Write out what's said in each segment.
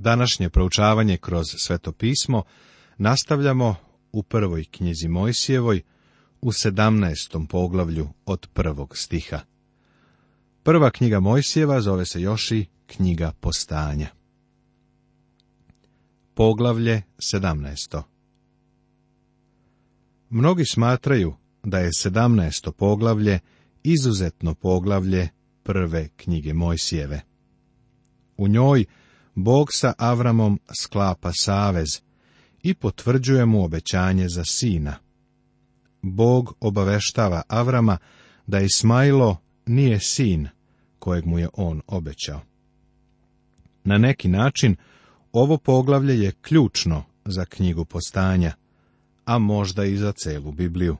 Današnje proučavanje kroz sveto pismo nastavljamo u prvoj knjizi Mojsijevoj u sedamnaestom poglavlju od prvog stiha. Prva knjiga Mojsijeva zove se još i knjiga postanja. Poglavlje 17. Mnogi smatraju da je 17. poglavlje izuzetno poglavlje prve knjige Mojsijeve. U njoj Bog sa Avramom sklapa savez i potvrđuje mu obećanje za sina. Bog obaveštava Avrama da Ismailo nije sin kojeg mu je on obećao. Na neki način ovo poglavlje je ključno za knjigu postanja, a možda i za celu Bibliju.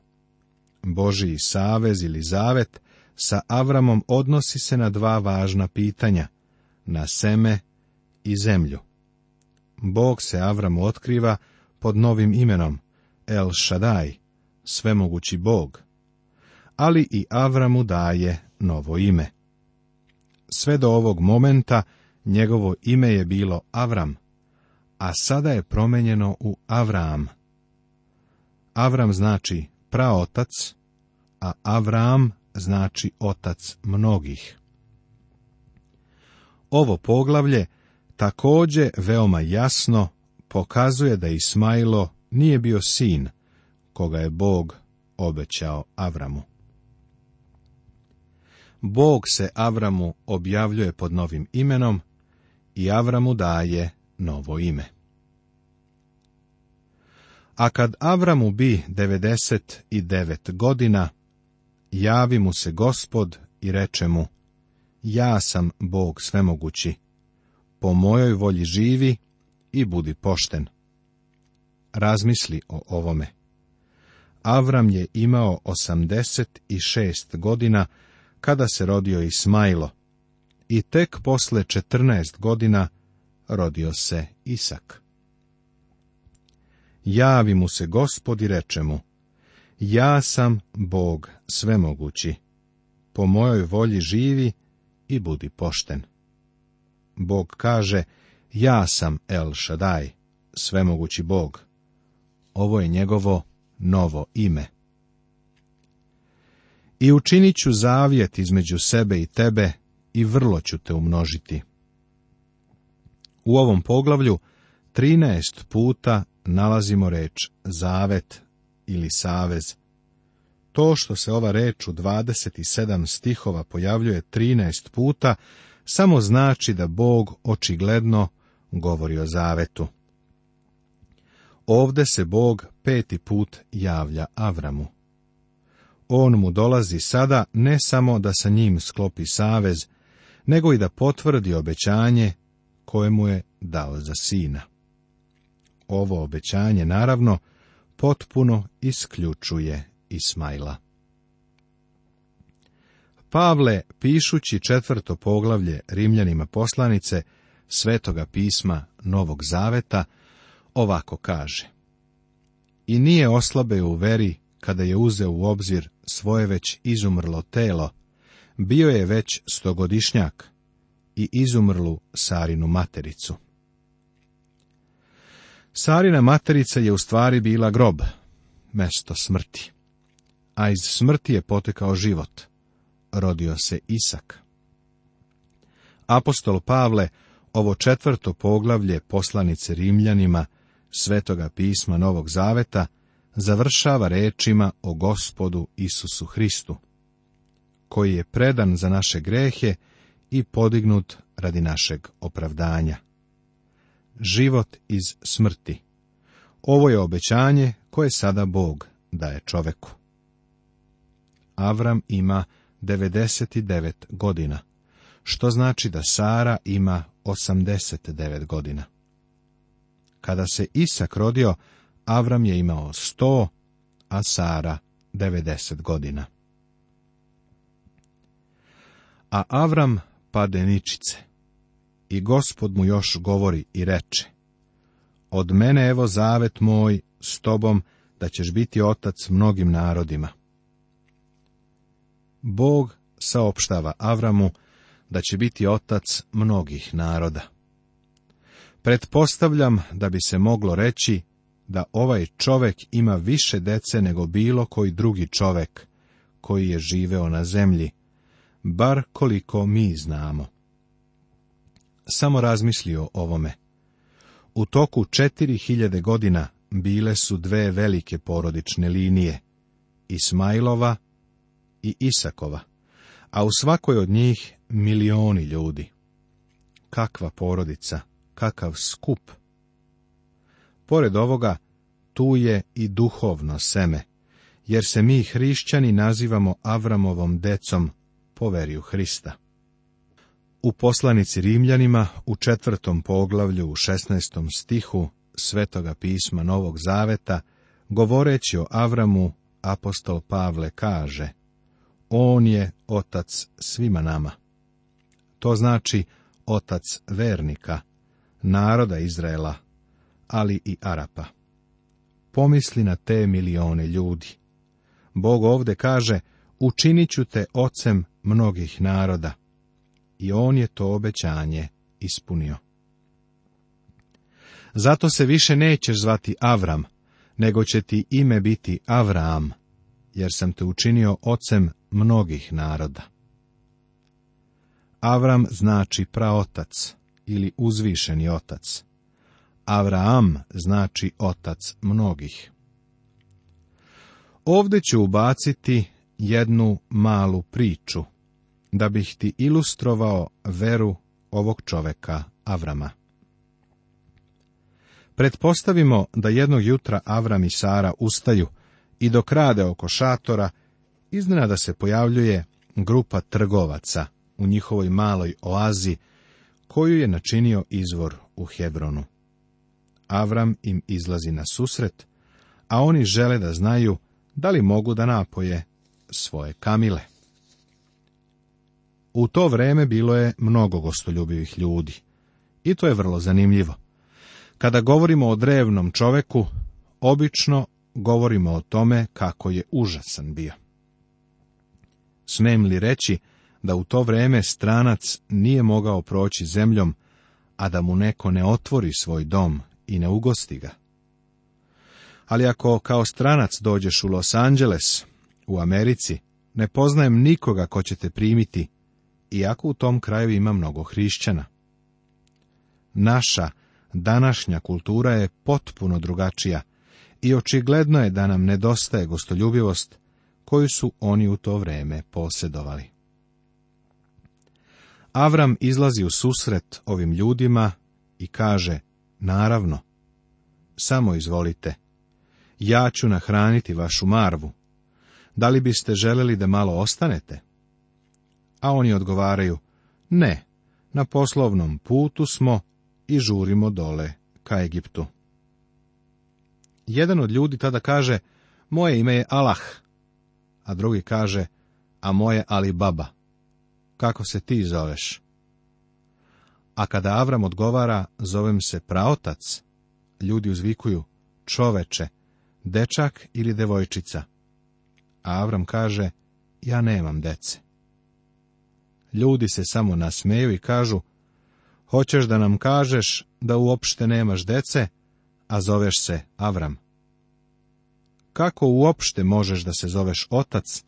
Božiji savez ili zavet sa Avramom odnosi se na dva važna pitanja, na seme i zemlju. Bog se Avramu otkriva pod novim imenom El Shaddai, svemogući Bog, ali i Avramu daje novo ime. Sve do ovog momenta njegovo ime je bilo Avram, a sada je promenjeno u Avram. Avram znači praotac, a Avram znači otac mnogih. Ovo poglavlje također veoma jasno pokazuje da Ismailo nije bio sin koga je Bog obećao Avramu. Bog se Avramu objavljuje pod novim imenom i Avramu daje novo ime. A kad Avramu bi 99 godina, javi mu se gospod i reče mu, ja sam Bog svemogući, po mojoj volji živi i budi pošten. Razmisli o ovome. Avram je imao 86 godina kada se rodio Ismajlo i tek posle 14 godina rodio se Isak. Javi mu se gospod i reče mu, ja sam Bog svemogući, po mojoj volji živi i budi pošten. Bog kaže, ja sam El Shaddai, svemogući Bog. Ovo je njegovo novo ime. I učinit ću zavjet između sebe i tebe i vrlo ću te umnožiti. U ovom poglavlju 13 puta nalazimo reč zavet ili savez. To što se ova reč u 27 stihova pojavljuje 13 puta, samo znači da Bog očigledno govori o zavetu. Ovde se Bog peti put javlja Avramu. On mu dolazi sada ne samo da sa njim sklopi savez, nego i da potvrdi obećanje koje mu je dao za sina. Ovo obećanje, naravno, potpuno isključuje Ismaila. Pavle, pišući četvrto poglavlje Rimljanima poslanice Svetoga pisma Novog Zaveta, ovako kaže. I nije oslabe u veri kada je uzeo u obzir svoje već izumrlo telo, bio je već stogodišnjak i izumrlu Sarinu matericu. Sarina materica je u stvari bila grob, mesto smrti, a iz smrti je potekao život rodio se Isak. Apostol Pavle, ovo četvrto poglavlje poslanice Rimljanima, svetoga pisma Novog Zaveta, završava rečima o gospodu Isusu Hristu, koji je predan za naše grehe i podignut radi našeg opravdanja. Život iz smrti. Ovo je obećanje koje sada Bog daje čoveku. Avram ima 99 godina, što znači da Sara ima 89 godina. Kada se Isak rodio, Avram je imao 100, a Sara 90 godina. A Avram pade ničice. I gospod mu još govori i reče. Od mene evo zavet moj s tobom da ćeš biti otac mnogim narodima. Bog saopštava Avramu da će biti otac mnogih naroda. Pretpostavljam da bi se moglo reći da ovaj čovek ima više dece nego bilo koji drugi čovek koji je živeo na zemlji, bar koliko mi znamo. Samo razmisli o ovome. U toku četiri godina bile su dve velike porodične linije, Ismailova i Isakova, a u svakoj od njih milioni ljudi. Kakva porodica, kakav skup. Pored ovoga, tu je i duhovno seme, jer se mi hrišćani nazivamo Avramovom decom poveriju Hrista. U poslanici Rimljanima u četvrtom poglavlju u šestnestom stihu Svetoga pisma Novog Zaveta, govoreći o Avramu, apostol Pavle kaže – on je otac svima nama. To znači otac vernika, naroda Izraela, ali i Arapa. Pomisli na te milione ljudi. Bog ovde kaže, učinit ću te ocem mnogih naroda. I on je to obećanje ispunio. Zato se više nećeš zvati Avram, nego će ti ime biti Avram, jer sam te učinio ocem mnogih naroda. Avram znači praotac ili uzvišeni otac. Avraam znači otac mnogih. Ovdje ću ubaciti jednu malu priču, da bih ti ilustrovao veru ovog čoveka Avrama. Pretpostavimo da jednog jutra Avram i Sara ustaju i dok rade oko šatora, iznenada se pojavljuje grupa trgovaca u njihovoj maloj oazi, koju je načinio izvor u Hebronu. Avram im izlazi na susret, a oni žele da znaju da li mogu da napoje svoje kamile. U to vreme bilo je mnogo gostoljubivih ljudi. I to je vrlo zanimljivo. Kada govorimo o drevnom čoveku, obično govorimo o tome kako je užasan bio. Smem li reći da u to vreme stranac nije mogao proći zemljom, a da mu neko ne otvori svoj dom i ne ugosti ga? Ali ako kao stranac dođeš u Los Angeles, u Americi, ne poznajem nikoga ko će te primiti, iako u tom kraju ima mnogo hrišćana. Naša današnja kultura je potpuno drugačija i očigledno je da nam nedostaje gostoljubivost, koju su oni u to vrijeme posjedovali. Avram izlazi u susret ovim ljudima i kaže, naravno, samo izvolite, ja ću nahraniti vašu marvu. Da li biste želeli da malo ostanete? A oni odgovaraju, ne, na poslovnom putu smo i žurimo dole ka Egiptu. Jedan od ljudi tada kaže, moje ime je Allah, a drugi kaže, a moje Ali Baba. Kako se ti zoveš? A kada Avram odgovara, zovem se praotac, ljudi uzvikuju, čoveče, dečak ili devojčica. A Avram kaže, ja nemam dece. Ljudi se samo nasmeju i kažu, hoćeš da nam kažeš da uopšte nemaš dece, a zoveš se Avram kako uopšte možeš da se zoveš otac,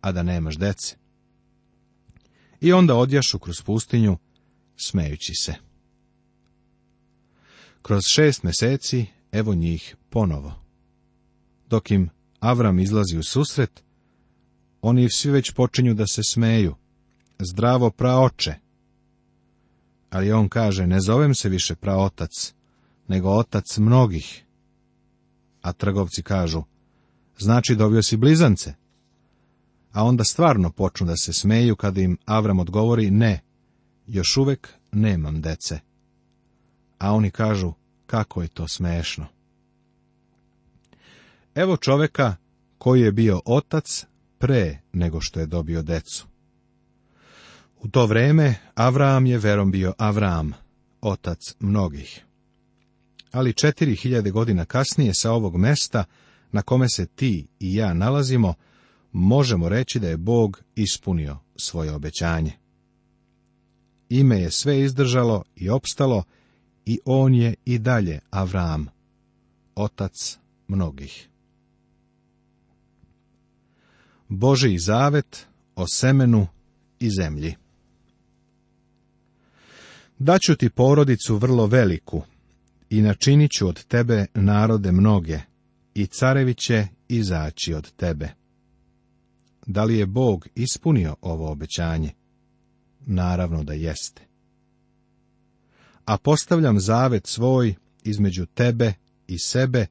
a da nemaš dece? I onda odjašu kroz pustinju, smejući se. Kroz šest meseci, evo njih ponovo. Dok im Avram izlazi u susret, oni svi već počinju da se smeju. Zdravo praoče. Ali on kaže, ne zovem se više praotac, nego otac mnogih. A trgovci kažu, Znači dobio si blizance. A onda stvarno počnu da se smeju kada im Avram odgovori ne, još uvek nemam dece. A oni kažu kako je to smešno. Evo čoveka koji je bio otac pre nego što je dobio decu. U to vreme Avram je verom bio Avram, otac mnogih. Ali četiri hiljade godina kasnije sa ovog mesta na kome se ti i ja nalazimo, možemo reći da je Bog ispunio svoje obećanje. Ime je sve izdržalo i opstalo i on je i dalje Avram, otac mnogih. Boži zavet o semenu i zemlji. Daću ti porodicu vrlo veliku i načinit ću od tebe narode mnoge, i carevi će izaći od tebe. Da li je Bog ispunio ovo obećanje? Naravno da jeste. A postavljam zavet svoj između tebe i sebe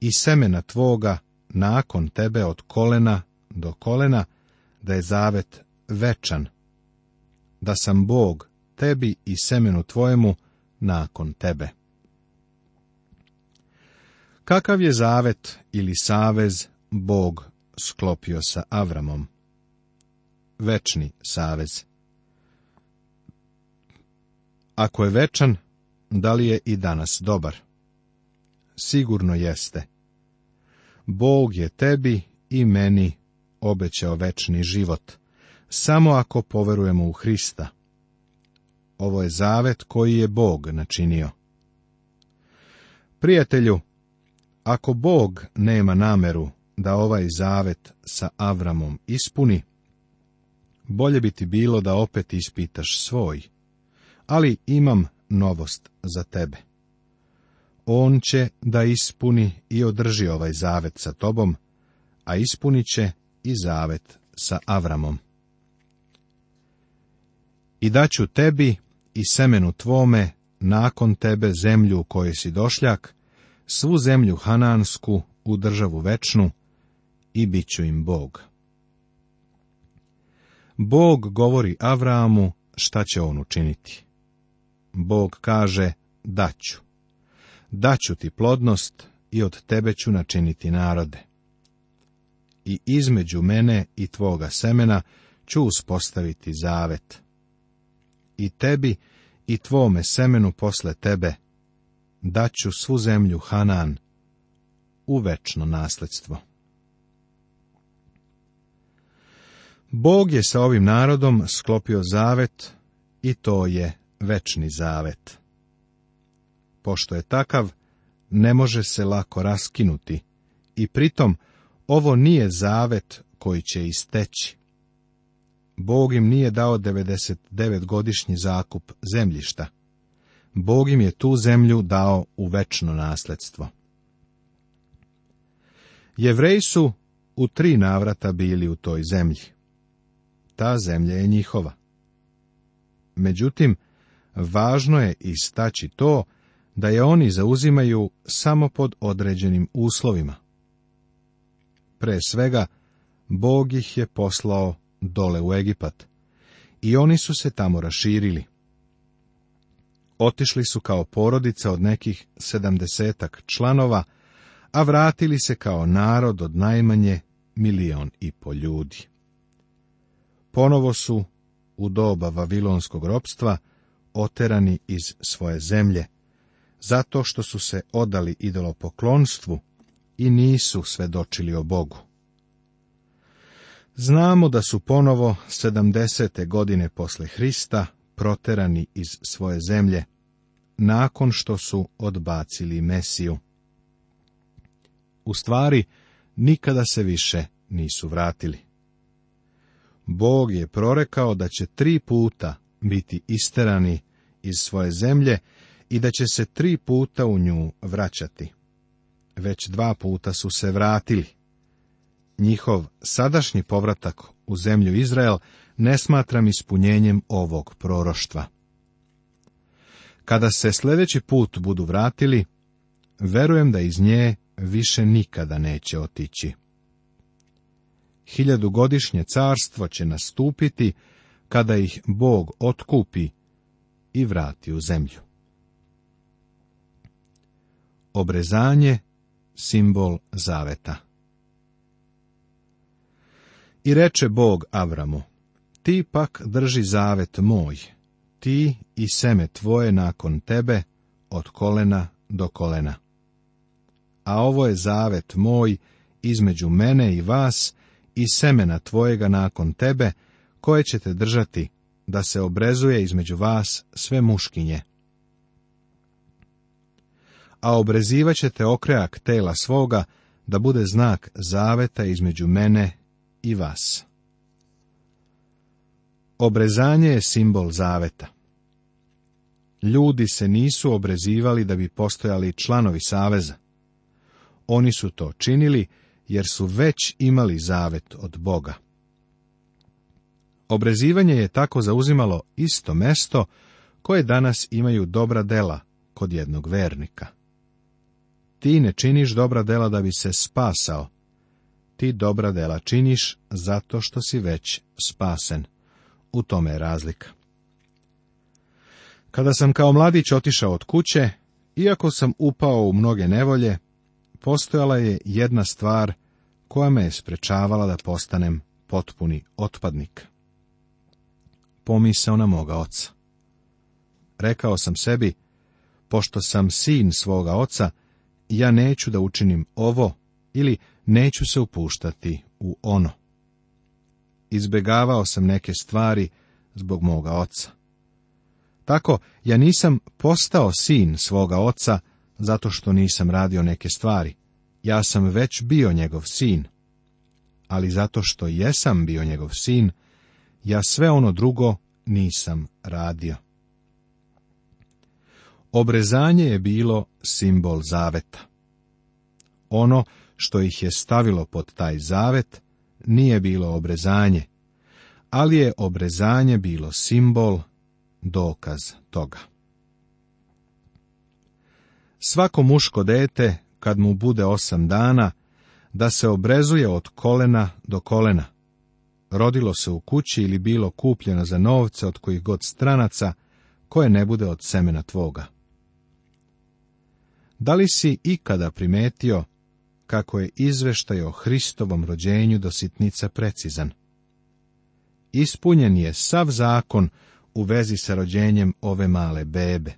i semena tvoga nakon tebe od kolena do kolena, da je zavet večan, da sam Bog tebi i semenu tvojemu nakon tebe. Kakav je zavet ili savez Bog sklopio sa Avramom? Večni savez. Ako je večan, da li je i danas dobar? Sigurno jeste. Bog je tebi i meni obećao večni život, samo ako poverujemo u Hrista. Ovo je zavet koji je Bog načinio. Prijatelju, ako Bog nema nameru da ovaj zavet sa Avramom ispuni, bolje bi ti bilo da opet ispitaš svoj. Ali imam novost za tebe. On će da ispuni i održi ovaj zavet sa tobom, a ispunit će i zavet sa Avramom. I daću tebi i semenu tvome nakon tebe zemlju u kojoj si došljak, svu zemlju Hanansku u državu večnu i bit ću im Bog. Bog govori Avramu šta će on učiniti. Bog kaže, daću. Daću ti plodnost i od tebe ću načiniti narode. I između mene i tvoga semena ću uspostaviti zavet. I tebi i tvome semenu posle tebe daću svu zemlju Hanan u večno nasledstvo. Bog je sa ovim narodom sklopio zavet i to je večni zavet. Pošto je takav, ne može se lako raskinuti i pritom ovo nije zavet koji će isteći. Bog im nije dao 99-godišnji zakup zemljišta. Bog im je tu zemlju dao u večno nasledstvo. Jevreji su u tri navrata bili u toj zemlji. Ta zemlja je njihova. Međutim, važno je istaći to da je oni zauzimaju samo pod određenim uslovima. Pre svega, Bog ih je poslao dole u Egipat i oni su se tamo raširili. Otišli su kao porodica od nekih sedamdesetak članova, a vratili se kao narod od najmanje milion i po ljudi. Ponovo su, u doba vavilonskog ropstva, oterani iz svoje zemlje, zato što su se odali idolopoklonstvu i nisu svedočili o Bogu. Znamo da su ponovo 70. godine posle Hrista proterani iz svoje zemlje, nakon što su odbacili Mesiju. U stvari, nikada se više nisu vratili. Bog je prorekao da će tri puta biti isterani iz svoje zemlje i da će se tri puta u nju vraćati. Već dva puta su se vratili. Njihov sadašnji povratak u zemlju Izrael ne smatram ispunjenjem ovog proroštva. Kada se sljedeći put budu vratili, verujem da iz nje više nikada neće otići. Hiljadugodišnje carstvo će nastupiti kada ih Bog otkupi i vrati u zemlju. Obrezanje, simbol zaveta. I reče Bog Avramu, ti pak drži zavet moj, ti i seme tvoje nakon tebe, od kolena do kolena. A ovo je zavet moj između mene i vas i semena tvojega nakon tebe, koje ćete držati, da se obrezuje između vas sve muškinje. A obrezivat ćete okrajak tela svoga, da bude znak zaveta između mene i vas. Obrezanje je simbol zaveta. Ljudi se nisu obrezivali da bi postojali članovi saveza. Oni su to činili jer su već imali zavet od Boga. Obrezivanje je tako zauzimalo isto mesto koje danas imaju dobra dela kod jednog vernika. Ti ne činiš dobra dela da bi se spasao. Ti dobra dela činiš zato što si već spasen. U tome je razlika. Kada sam kao mladić otišao od kuće, iako sam upao u mnoge nevolje, postojala je jedna stvar koja me je sprečavala da postanem potpuni otpadnik. Pomisao na moga oca. Rekao sam sebi, pošto sam sin svoga oca, ja neću da učinim ovo ili neću se upuštati u ono izbegavao sam neke stvari zbog moga oca. Tako, ja nisam postao sin svoga oca zato što nisam radio neke stvari. Ja sam već bio njegov sin. Ali zato što jesam bio njegov sin, ja sve ono drugo nisam radio. Obrezanje je bilo simbol zaveta. Ono što ih je stavilo pod taj zavet, nije bilo obrezanje, ali je obrezanje bilo simbol, dokaz toga. Svako muško dete, kad mu bude osam dana, da se obrezuje od kolena do kolena. Rodilo se u kući ili bilo kupljeno za novce od kojih god stranaca, koje ne bude od semena tvoga. Da li si ikada primetio kako je izveštaj o Hristovom rođenju do sitnica precizan. Ispunjen je sav zakon u vezi sa rođenjem ove male bebe.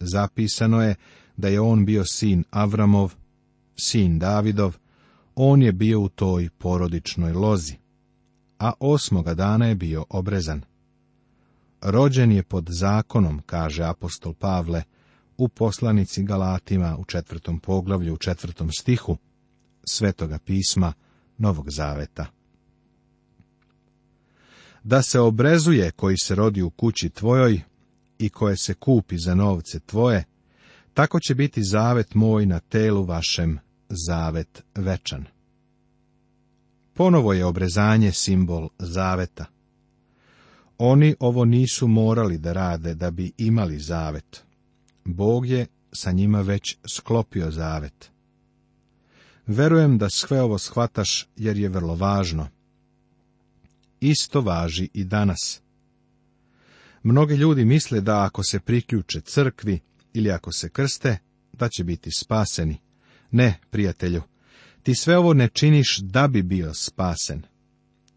Zapisano je da je on bio sin Avramov, sin Davidov, on je bio u toj porodičnoj lozi, a osmoga dana je bio obrezan. Rođen je pod zakonom, kaže apostol Pavle, u poslanici Galatima u četvrtom poglavlju u četvrtom stihu Svetoga pisma Novog Zaveta. Da se obrezuje koji se rodi u kući tvojoj i koje se kupi za novce tvoje, tako će biti zavet moj na telu vašem, zavet večan. Ponovo je obrezanje simbol zaveta. Oni ovo nisu morali da rade da bi imali zavet. Bog je sa njima već sklopio zavet. Verujem da sve ovo shvataš jer je vrlo važno. Isto važi i danas. Mnogi ljudi misle da ako se priključe crkvi ili ako se krste, da će biti spaseni. Ne, prijatelju, ti sve ovo ne činiš da bi bio spasen.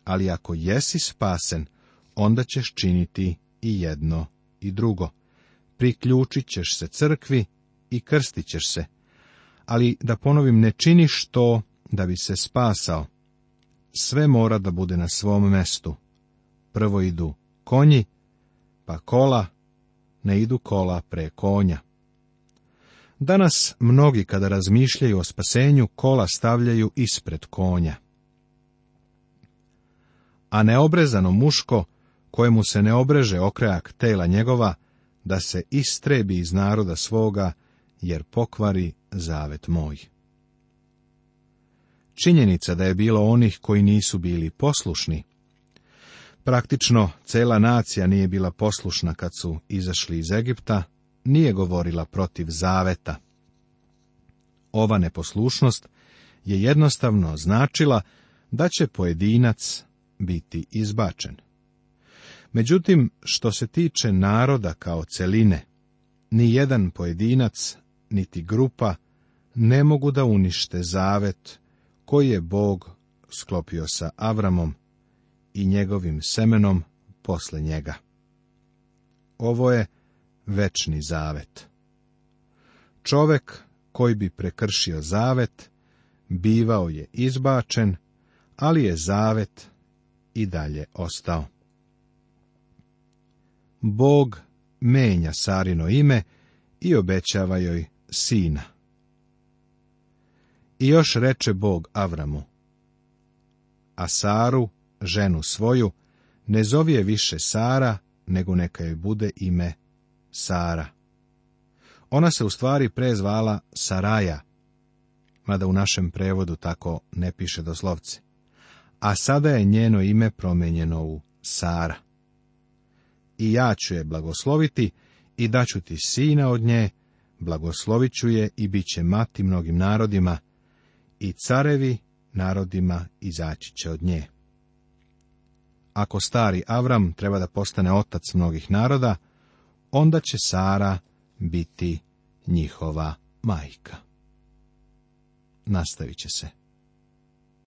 Ali ako jesi spasen, onda ćeš činiti i jedno i drugo priključit ćeš se crkvi i krstit ćeš se. Ali, da ponovim, ne činiš to da bi se spasao. Sve mora da bude na svom mestu. Prvo idu konji, pa kola, ne idu kola pre konja. Danas mnogi kada razmišljaju o spasenju, kola stavljaju ispred konja. A neobrezano muško, kojemu se ne obreže okrajak tela njegova, da se istrebi iz naroda svoga, jer pokvari zavet moj. Činjenica da je bilo onih koji nisu bili poslušni. Praktično cela nacija nije bila poslušna kad su izašli iz Egipta, nije govorila protiv zaveta. Ova neposlušnost je jednostavno značila da će pojedinac biti izbačen. Međutim, što se tiče naroda kao celine, ni jedan pojedinac, niti grupa, ne mogu da unište zavet koji je Bog sklopio sa Avramom i njegovim semenom posle njega. Ovo je večni zavet. Čovek koji bi prekršio zavet, bivao je izbačen, ali je zavet i dalje ostao. Bog menja Sarino ime i obećava joj sina. I još reče Bog Avramu, a Saru, ženu svoju, ne zovije više Sara, nego neka joj bude ime Sara. Ona se u stvari prezvala Saraja, mada u našem prevodu tako ne piše doslovce. A sada je njeno ime promenjeno u Sara i ja ću je blagosloviti i daću ti sina od nje, blagoslovit ću je i bit će mati mnogim narodima, i carevi narodima izaći će od nje. Ako stari Avram treba da postane otac mnogih naroda, onda će Sara biti njihova majka. Nastavit će se.